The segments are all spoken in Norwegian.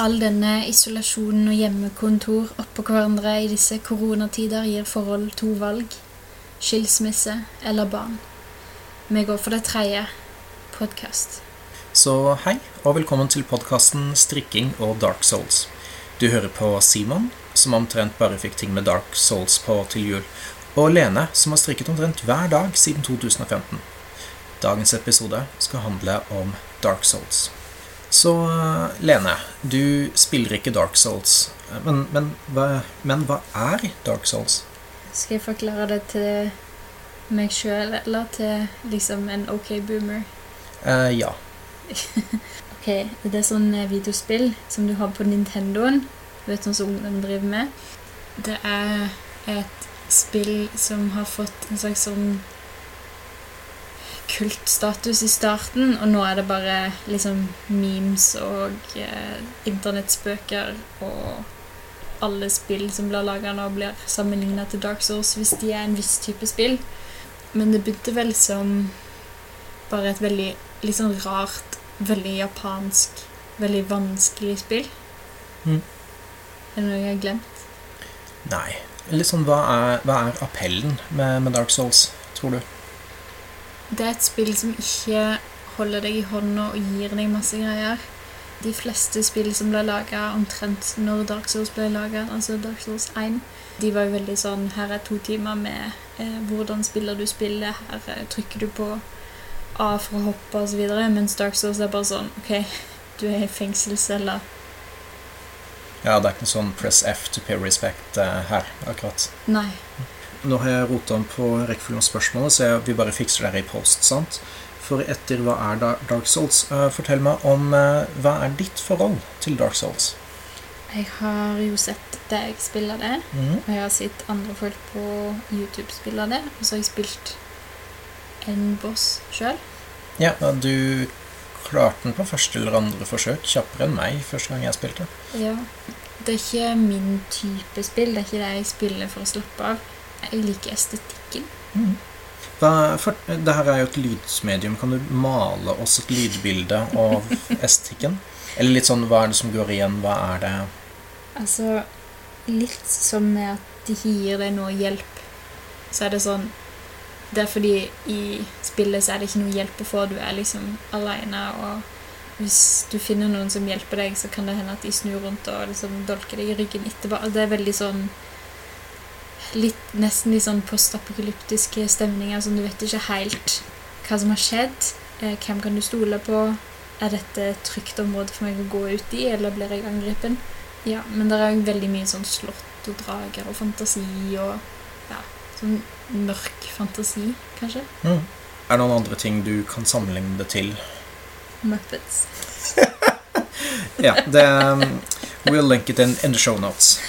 All denne isolasjonen og hjemmekontor oppå hverandre i disse koronatider gir forhold to valg. Skilsmisse eller barn. Vi går for det tredje podkast. Så hei, og velkommen til podkasten Strikking og Dark Souls. Du hører på Simon, som omtrent bare fikk ting med Dark Souls på til jul, og Lene, som har strikket omtrent hver dag siden 2015. Dagens episode skal handle om Dark Souls. Så Lene, du spiller ikke Dark Souls, men, men, hva, men hva er Dark Souls? Skal jeg forklare det til meg sjøl eller til liksom en OK boomer? Uh, ja. Ok, Det er sånn eh, videospill som du har på Nintendoen. Du vet sånn som ungdom driver med. Det er et spill som har fått en slags sånn kultstatus i starten, og nå er det bare liksom memes og eh, internettspøker og alle spill som blir laga nå, blir sammenligna til Dark Souls hvis de er en viss type spill. Men det begynte vel som bare et veldig litt sånn rart, veldig japansk, veldig vanskelig spill. Mm. Er det noe jeg har glemt? Nei. Litt sånn, hva er, hva er appellen med, med Dark Souls, tror du? Det er et spill som ikke holder deg i hånda og gir deg masse greier. De fleste spill som ble laga omtrent når Dark Souls ble laga, altså Dark Souls 1, de var jo veldig sånn Her er to timer med eh, hvordan spiller du spillet, her eh, trykker du på A for å hoppe osv., mens Dark Souls er bare sånn OK, du er i fengselscella. Ja, det er ikke noe sånn press F to pay respect uh, her, akkurat. Nei. Nå har jeg rota om på rekkefølgen av spørsmålet, så jeg, vi bare fikser det her i post. sant? For etter hva er Da- Dark Souls? Eh, fortell meg om eh, hva er ditt forhold til Dark Souls? Jeg har jo sett deg spille det, mm. og jeg har sett andre folk på YouTube spille det, og så har jeg spilt en boss sjøl. Ja, ja, du klarte den på første eller andre forsøk kjappere enn meg første gang jeg spilte. Ja. Det er ikke min type spill. Det er ikke det jeg spiller for å slappe av. Jeg liker estetikken. Hva, for, det her er jo et lydsmedium. Kan du male oss et lydbilde av estetikken? Eller litt sånn, hva er det som går igjen? Hva er det Altså, litt som med at de ikke gir deg noe hjelp. Så er det sånn Det er fordi i spillet så er det ikke noe hjelp å få. Du er liksom aleine, og hvis du finner noen som hjelper deg, så kan det hende at de snur rundt og liksom dolker deg i ryggen etterpå. Altså, Det er veldig sånn litt, Nesten litt sånn postapokalyptiske stemninger. Sånn, du vet ikke helt hva som har skjedd. Eh, hvem kan du stole på? Er dette et trygt område for meg å gå ut i, eller blir jeg angripen? Ja, men det er jo veldig mye sånn slott og drager og fantasi og ja, sånn mørk fantasi, kanskje. mm. Er det noen andre ting du kan sammenligne det til? Muppets. Ja, det um, We'll link it in, in the show notes.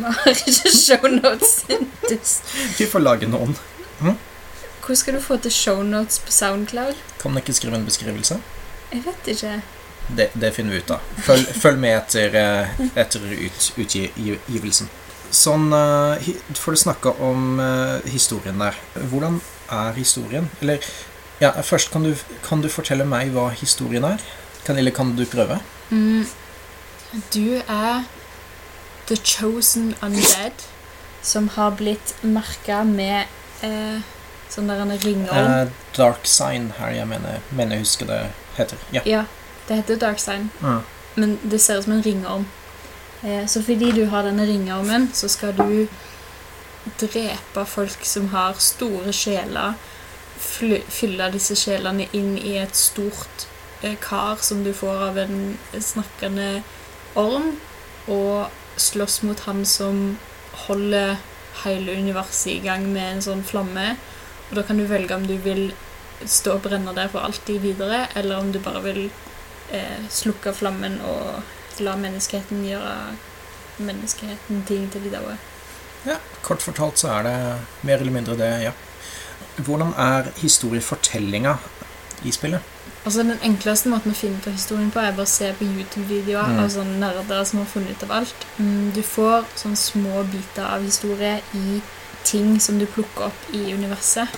Vi har ikke shownotes. Vi får lage noen. Hvor skal du få til shownotes på Soundcloud? Kan man ikke skrive en beskrivelse? Jeg vet ikke. Det, det finner vi ut av. Følg, følg med etter, eh, etter ut, utgivelsen. Sånn, får du snakke om eh, historien der. Hvordan er historien? Eller ja, først kan du, kan du fortelle meg hva historien er? Kan, eller kan du prøve? Mm. Du er The Chosen Undead, som har blitt merka med eh, sånn der en ringorm. Uh, Dark Sign her, jeg mener, mener jeg husker det heter. Ja. Ja, det heter Dark Sign. Mm. Men det ser ut som en ringorm. Eh, så fordi du har denne ringormen, så skal du drepe folk som har store sjeler. Fylle disse sjelene inn i et stort eh, kar som du får av en snakkende orm. Og slåss mot han som holder hele universet i gang med en sånn flamme. Og da kan du velge om du vil stå og brenne der for alltid videre, eller om du bare vil eh, slukke flammen og la menneskeheten gjøre menneskeheten ting til videre. ja. Kort fortalt så er det mer eller mindre det, ja. Hvordan er historiefortellinga i spillet? Altså Den enkleste måten å finne ut av historien på er bare å se på YouTube-videoer Mm. av sånne nerder som har funnet ut av alt. Mm, Du får sånne små biter av historie i ting som du plukker opp i universet.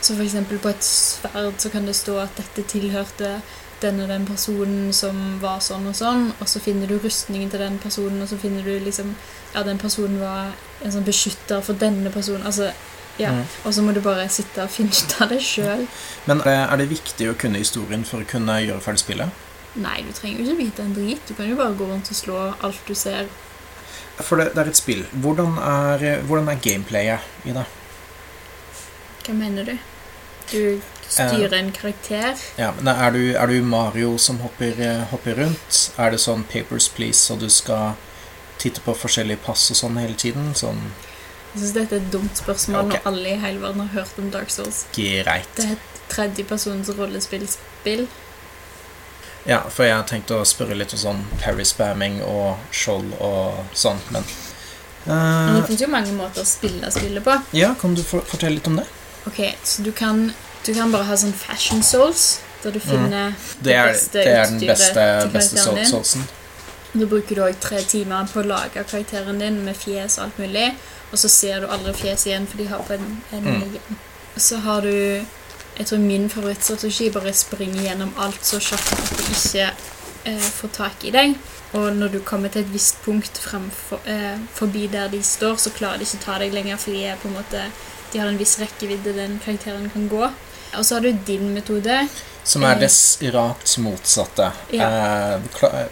Så eksempel på et sverd så kan det stå at dette tilhørte den og den personen som var sånn og sånn, og så finner du rustningen til den personen, og så finner du liksom Ja, den personen var en sånn beskytter for denne personen. Altså, ja. Mm. Og så må du bare sitte og finne ut av det sjøl. Men er det, viktig å kunne historien for å kunne gjøre ferdig spillet? Nei, du trenger jo ikke vite en drit. Du kan jo bare gå rundt og slå alt du ser. For det, det er et spill. Hvordan er, hvordan er gameplayet i det? Hva mener du? Du styrer en karakter. Ja, men er du, er du Mario som hopper, eh, hopper rundt? Er det sånn Papers, Please, så du skal titte på forskjellige pass og sånn hele tiden? Sånn Jeg syns dette er et dumt spørsmål okay. når alle i hele verden har hørt om Dark Souls. greit. Det er et tredjepersons rollespillspill. Ja, for jeg har tenkt å spørre litt om sånn parry-spamming og skjold og sånt, men Men det finnes jo mange måter å spille spillet på. Ja, kan du for, fortelle litt om det? Ok, Så du kan, du kan bare ha sånn fashion souls, der du finner Det er, beste det er den beste, beste soulsen. Da bruker du òg tre timer på å lage karakteren din med fjes og alt mulig. Og så ser du aldri fjes igjen, for de har på en, en Mm. Så har du Jeg tror min favorittstrategi bare springer gjennom alt så kjapt at du ikke eh, får tak i deg. Og når du kommer til et visst punkt fremfor, eh, forbi der de står, så klarer de ikke ta deg lenger, for de er på en måte De har en viss rekkevidde den karakteren kan gå. Og så har du din metode. Som er det dess rakt motsatte. Ja. Eh,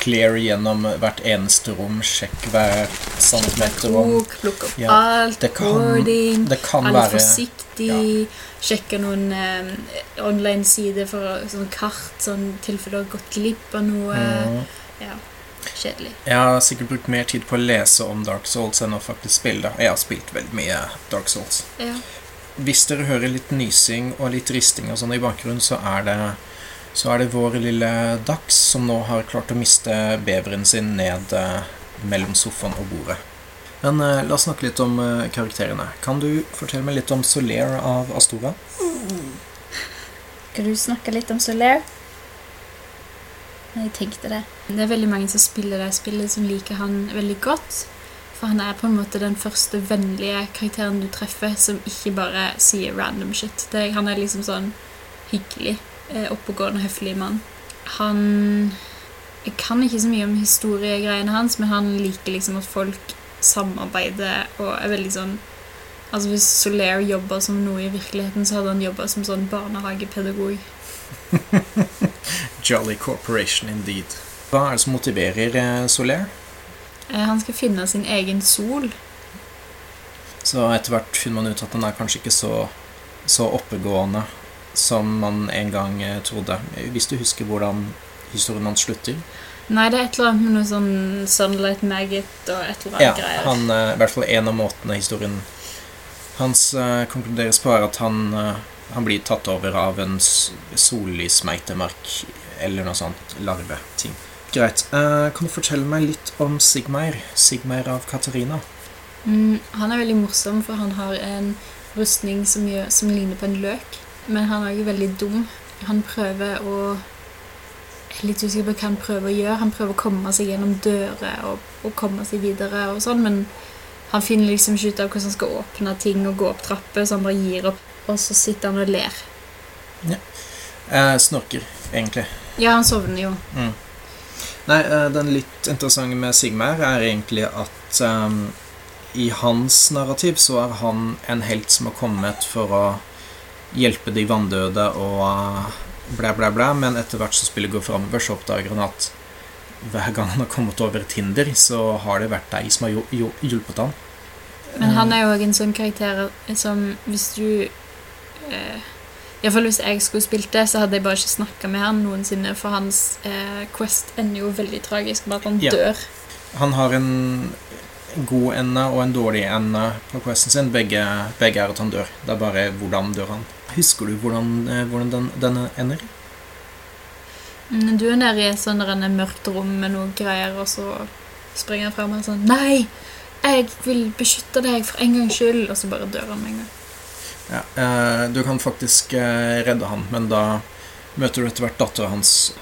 clear gjennom hvert eneste rom, sjekk hver centimeter rom. Plukk, opp Ja, alt, det kan- boarding, Det kan Alle være forsiktig. Sjekke noen eh, online-sider for sånn kart, sånn tilfelle du har gått glipp av noe. mm, Ja, kjedelig. Jeg har sikkert brukt mer tid på å lese om Dark Souls enn å faktisk spille. Jeg har spilt veldig mye Dark Souls. Ja. Hvis dere hører litt nysing og litt risting og sånn i bakgrunnen, så er det så er det vår lille Dax som nå har klart å miste beveren sin ned eh, mellom sofaen og bordet. Men eh, la oss snakke litt om eh, karakterene. Kan du fortelle meg litt om Solaire av Astora? Skal du snakke litt om Solaire? Jeg tenkte det. Det er veldig mange som spiller det spillet, som liker han veldig godt. For han er på en måte den første vennlige karakteren du treffer, som ikke bare sier random shit. Det, han er liksom sånn hyggelig, eh, oppegående, høflig mann. Han Jeg kan ikke så mye om historiegreiene hans, men han liker liksom at folk samarbeider og er veldig sånn Altså Hvis Soler jobba som noe i virkeligheten, så hadde han jobba som sånn barnehagepedagog. Jolly Corporation indeed. Hva er det som motiverer eh? Eh, Han skal finne sin egen sol. Så etter hvert finner man ut at han er kanskje ikke så, så oppegående som man en gang eh, trodde. Hvis du husker hvordan historien hans slutter? Nei, det er et eller annet med noe sånn Sunlight Maggot og et eller annet Ja, greier. han, eh, i hvert fall en av måtene historien hans uh, konkluderes på, er at han, uh, han blir tatt over av en sollysmeitemark eller noe sånt larveting. Greit. Eh, kan du fortelle meg litt om Sigmeir? Sigmeir av Katarina. Mm, han er veldig morsom, for han har en rustning som, gjør, som ligner på en løk. Men han er jo veldig dum. Han prøver å Jeg er litt usikker på hva han prøver å gjøre. Han prøver å komme seg gjennom dører og, og komme seg videre, og sånn, men han finner liksom ikke ut av hvordan han skal åpne ting og gå opp trapper, så han bare gir opp. Og så sitter han og ler. Eh, snorker, egentlig. Ja, han sovner jo. Mm. Nei, eh, den litt interessante med Sigmar er egentlig at um, i hans narrativ så er han en helt som har kommet for å hjelpe de vanndøde og eh, blæ, blæ, blæ, men etter hvert som spillet går framover, så oppdager han at hver gang han har kommet over et hinder, så har det vært deg som har hjulpet han. Men han er jo også en sånn karakter som hvis du eh, Iallfall hvis jeg skulle spilt det, så hadde jeg bare ikke snakka med han noensinne, for hans eh, quest ender jo veldig tragisk med at han Ja. dør. Han har en god ende og en dårlig ende på questen sin. Begge, begge er at han dør. Det er bare hvordan dør han. Husker du hvordan, eh, hvordan den, denne ender? Mm, Du er nede i et sånn mørkt rom med noe greier, og så springer han fram og er sånn Nei! Jeg vil beskytte deg for en gangs skyld! Og så bare dør han med en gang. Ja, eh, du kan faktisk eh, redde han, men da møter du etter hvert dattera hans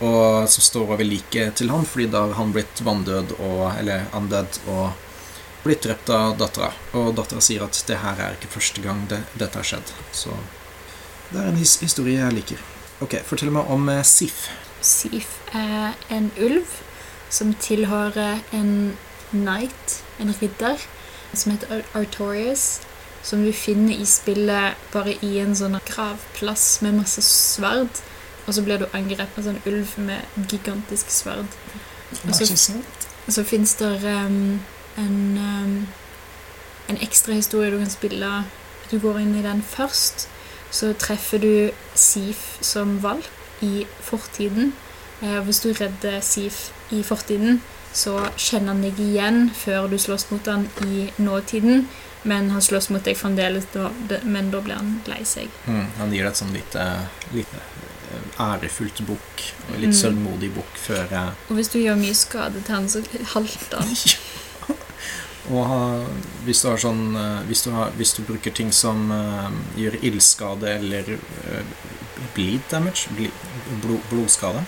og, som står over liket til han, fordi da har han blitt vanndød og Eller undead og blitt drept av dattera, og dattera sier at det her er ikke første gang det, dette har skjedd. Så det er en his historie jeg liker. Ok, Fortell meg om eh, Sif. Sif er en ulv som tilhører en knight, en ridder, som heter Ar- Artorius. Som du finner i spillet bare i en sånn gravplass med masse sverd. Og så blir du angrepet av en sånn ulv med gigantisk sverd. Og så, så fins det um, en, um, en ekstra historie du kan spille. Du går inn i den først. Så treffer du Sif som valp i fortiden. Og hvis du redder Sif i fortiden, så kjenner han deg igjen før du slåss mot han i nåtiden. Men han slåss mot deg fremdeles, men da blir han lei seg. Mm, han gir deg et sånn lite, lite eh, ærefullt bukk, og litt Mm. sølvmodig bukk før eh, Og hvis du gjør mye skade til han, så halter han. Og ha, hvis du har sånn eh, hvis du, har, hvis du bruker ting som uh, gjør ildskade eller uh, bleed damage, bleed, blod, blodskade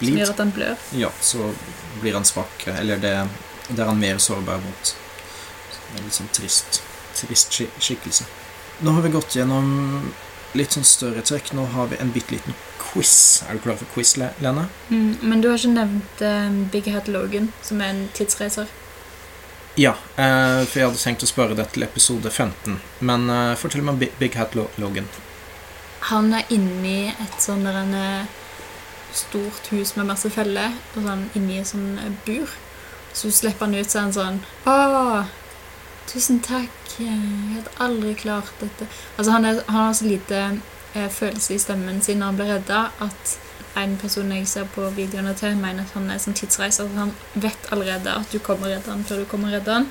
Som gjør at han blør. Ja, så blir han svak. Eller det, det er han mer sårbar mot. Det er litt sånn trist, trist skik- skikkelse. Nå har vi gått gjennom litt sånn større trekk. Nå har vi en bitte liten quiz. Er du klar for quiz, Lene? Mm, men du har ikke nevnt uh, Big Hat Logan, som er en tidsreiser. Ja, uh, for jeg hadde tenkt å spørre det til episode 15. Men uh, fortell meg om Big, Big Hat Logan. Han er inni et sånn der en, eh, stort hus med masse feller, og sånn inni et sånn bur. Så slipper han ut, så er han sånn Å, tusen takk. Jeg hadde aldri klart dette. Altså, han, er, han har så lite eh, følelse i stemmen sin når han blir redda, at en person jeg ser på videoene til, mener at han er sånn tidsreiser. at Han vet allerede at du kommer og redder han før du kommer og redder han.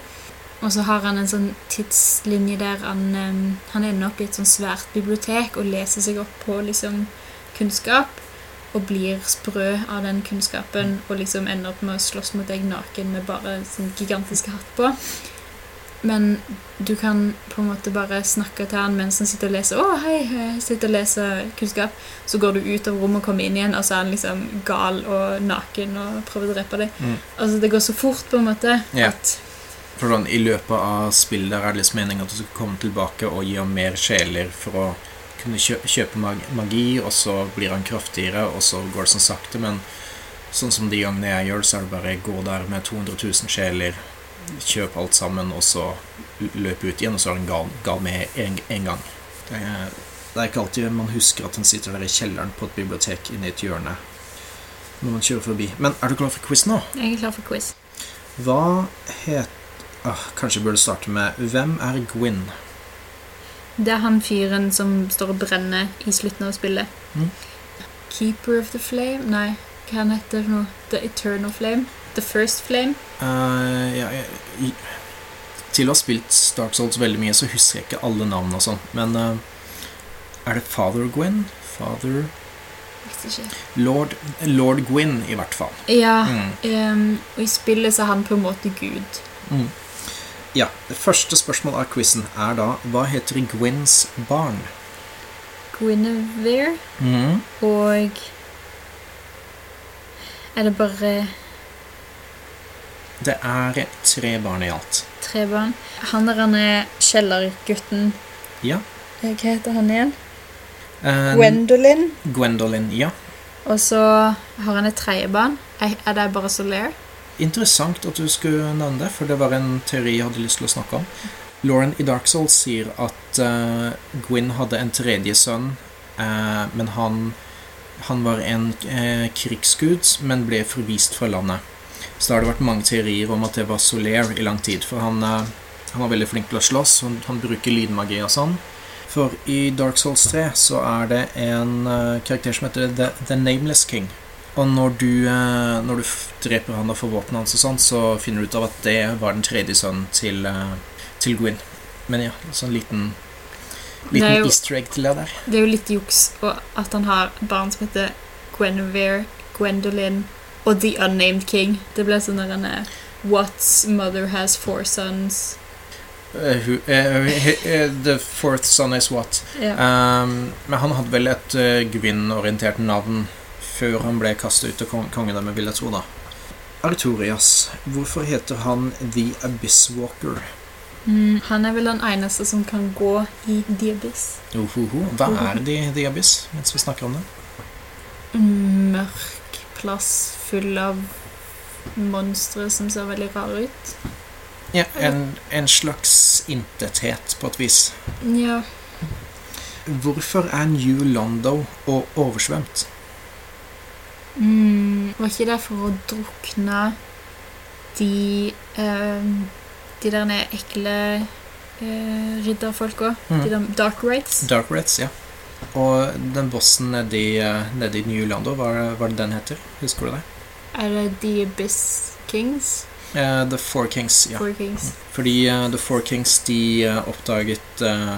Og så har han en sånn tidslinje der han, eh, han ender opp i et sånn svært bibliotek og leser seg opp på liksom kunnskap. Og blir sprø av den kunnskapen og liksom ender opp med å slåss mot deg naken med bare sånn gigantiske hatt på. Men du kan på en måte bare snakke til han mens han sitter og leser. 'Å, hei, hei sitter og leser kunnskap.' Så går du ut av rommet og kommer inn igjen, og så er han liksom gal og naken og prøver å drepe deg. Mm. Altså, det går så fort, på en måte, Ja. at For sånn, I løpet av spillet der er det liksom meningen at du skal komme tilbake og gi ham mer sjeler for å kunne kjøpe magi, og så blir han kraftigere, og så går det sånn sakte. Men sånn som de gangene jeg gjør, så er det bare gå der med 200 000 sjeler, kjøp alt sammen, og så løpe ut igjen, og så er han gal, gal med en, en gang. Det er, det er ikke alltid man husker at han sitter der i kjelleren på et bibliotek inne i et hjørne når man kjører forbi. Men er du klar for quiz nå? jeg er klar for quiz. Hva het ah, Kanskje jeg burde starte med Hvem er Gwyn? Det er han fyren som står og brenner i slutten av spillet. Mm. Keeper of the Flame? Nei, hva han heter for noe? The Eternal Flame? The First Flame? Uh, ja, jeg, til å ha spilt Dark Souls veldig mye, så husker jeg ikke alle navnene og sånn. Men uh, er det Father Gwyn? Father Lord, Lord Gwyn, i hvert fall. Ja, Mm. um, og i spillet så er han på en måte Gud. Mm. Ja, Det første spørsmål av quizen er da Hva heter Gwyns barn? Guinevere. Mm. Og er det bare Det er tre barn i alt. tre barn? Han der han er kjellergutten. Ja. Eh, Hva heter han igjen? Um, Gwendolyn. Gwendolyn, ja. Og så har han et tredje barn. Er er det bare Solaire? Interessant at du skulle nevne det, for det var en teori jeg hadde lyst til å snakke om. Lauren i Dark Souls sier at uh, Gwyn hadde en tredje sønn, uh, men han, han var en uh, krigsgud, men ble forvist fra landet. Så da har det vært mange teorier om at det var Soler i lang tid, for han, eh, han var veldig flink til å slåss, han, han bruker lydmagi og sånn. For i Dark Souls 3 så er det en eh, karakter som heter The, The Nameless King. Og når du, eh, når du dreper han og får våpenet hans og sånn, så finner du ut av at det var den tredje sønnen til, til Gwyn. Men ja, sånn liten Liten jo- easter egg til det der. Det er jo litt juks at han har barn som heter Guinevere, Gwendolyn og The Unnamed King. Det ble sånn der han What's mother has four sons? Uh, who, uh, he- the fourth son is what? Ja. Um, men han hadde vel et uh, Gwyn-orientert navn før han ble kastet ut av kong kongedømmet, vil jeg tro, da. Artorias, hvorfor heter han The Abyss Walker? Mm, han er vel den eneste som kan gå i The Abyss. Ohoho. Hva er The, The Abyss, mens vi snakker om det? En mørk plass full av monstre som ser veldig rare ut. Ja, en, en slags intethet, på et vis. Ja. Hvorfor er New Londo og oversvømt? Mm, var ikke det for å drukne de eh, De der nede ekle eh, ridderfolka? Mm. De der Dark Rates? Dark Rates, ja. Og den bossen nedi, eh, nedi New Londo, hva er det den heter? Husker du det? Er det The Abyss Kings? Uh, The Four Kings, ja. Four Kings. Fordi uh, The Four Kings de uh, oppdaget eh,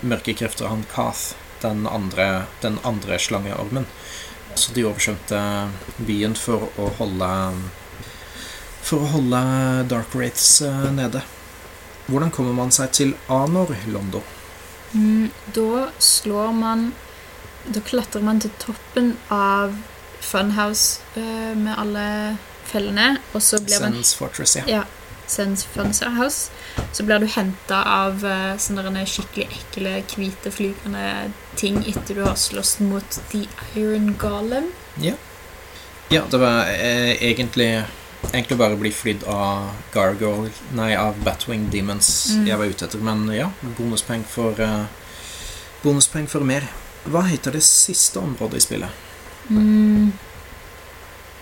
mørke krefter han Kath, den andre, den andre slangeormen. Så de oversvømte byen for å holde For å holde Dark Wraiths nede. Hvordan kommer man seg til Anor Londo? Mm, da slår man Da klatrer man til toppen av Funhouse uh, med alle fellene, og så blir man Sens Fortress, ja. Ja, Sens Funhouse. Så blir du henta av uh, sånne skikkelig ekle, hvite, flygende ting etter du har slåss mot The Iron Golem. Ja, det var eh, egentlig Egentlig bare bli flydd av Gargoyle Nei, av Batwing Demons Mm. jeg var ute etter. Men ja, bonuspoeng for uh, Bonuspoeng for mer. Hva heter det siste området i spillet? Mm.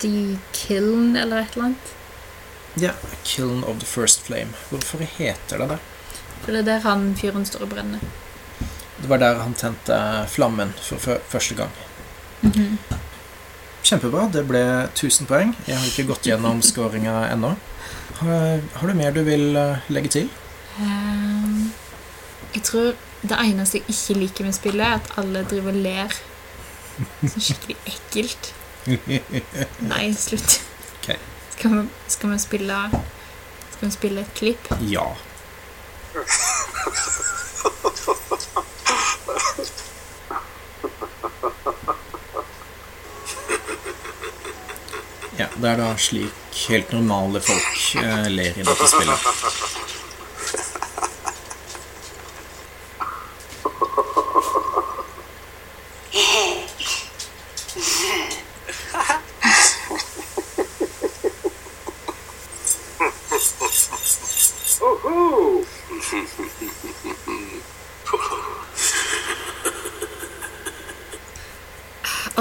The Kiln, eller et eller annet. Ja, Kiln of the First Flame. Hvorfor heter det det? For det er der han fyren står og brenner. Det var der han tente flammen for første gang. Mhm. Kjempebra. Det ble 1000 poeng. Jeg har ikke gått gjennom scoringa ennå. Har, har du mer du vil eh, legge til? Um, jeg tror det eneste jeg ikke liker med spillet, er at alle driver og ler. Så skikkelig ekkelt. Nei, slutt. Okay. Skal vi, skal vi spille Skal vi spille et klipp? Ja. Ja, det er da slik helt normale folk eh, ler i dette spillet.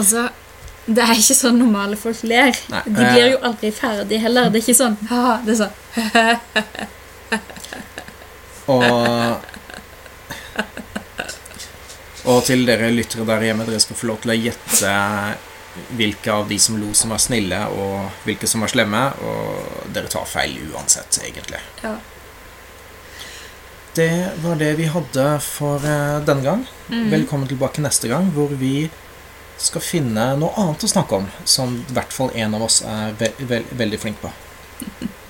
Altså, det er ikke sånn normale folk ler. Nei, De blir jo aldri ferdig heller. Det er ikke sånn ha, Det er sånn Og Og til dere lyttere der hjemme, dere skal få lov til å gjette hvilke av de som lo, som var snille, og hvilke som var slemme. Og dere tar feil uansett, egentlig. Ja. Det var det vi hadde for eh, denne gang. Mm. Velkommen tilbake neste gang, hvor vi skal finne noe annet å snakke om, som i hvert fall en av oss er ve ve veldig flink på.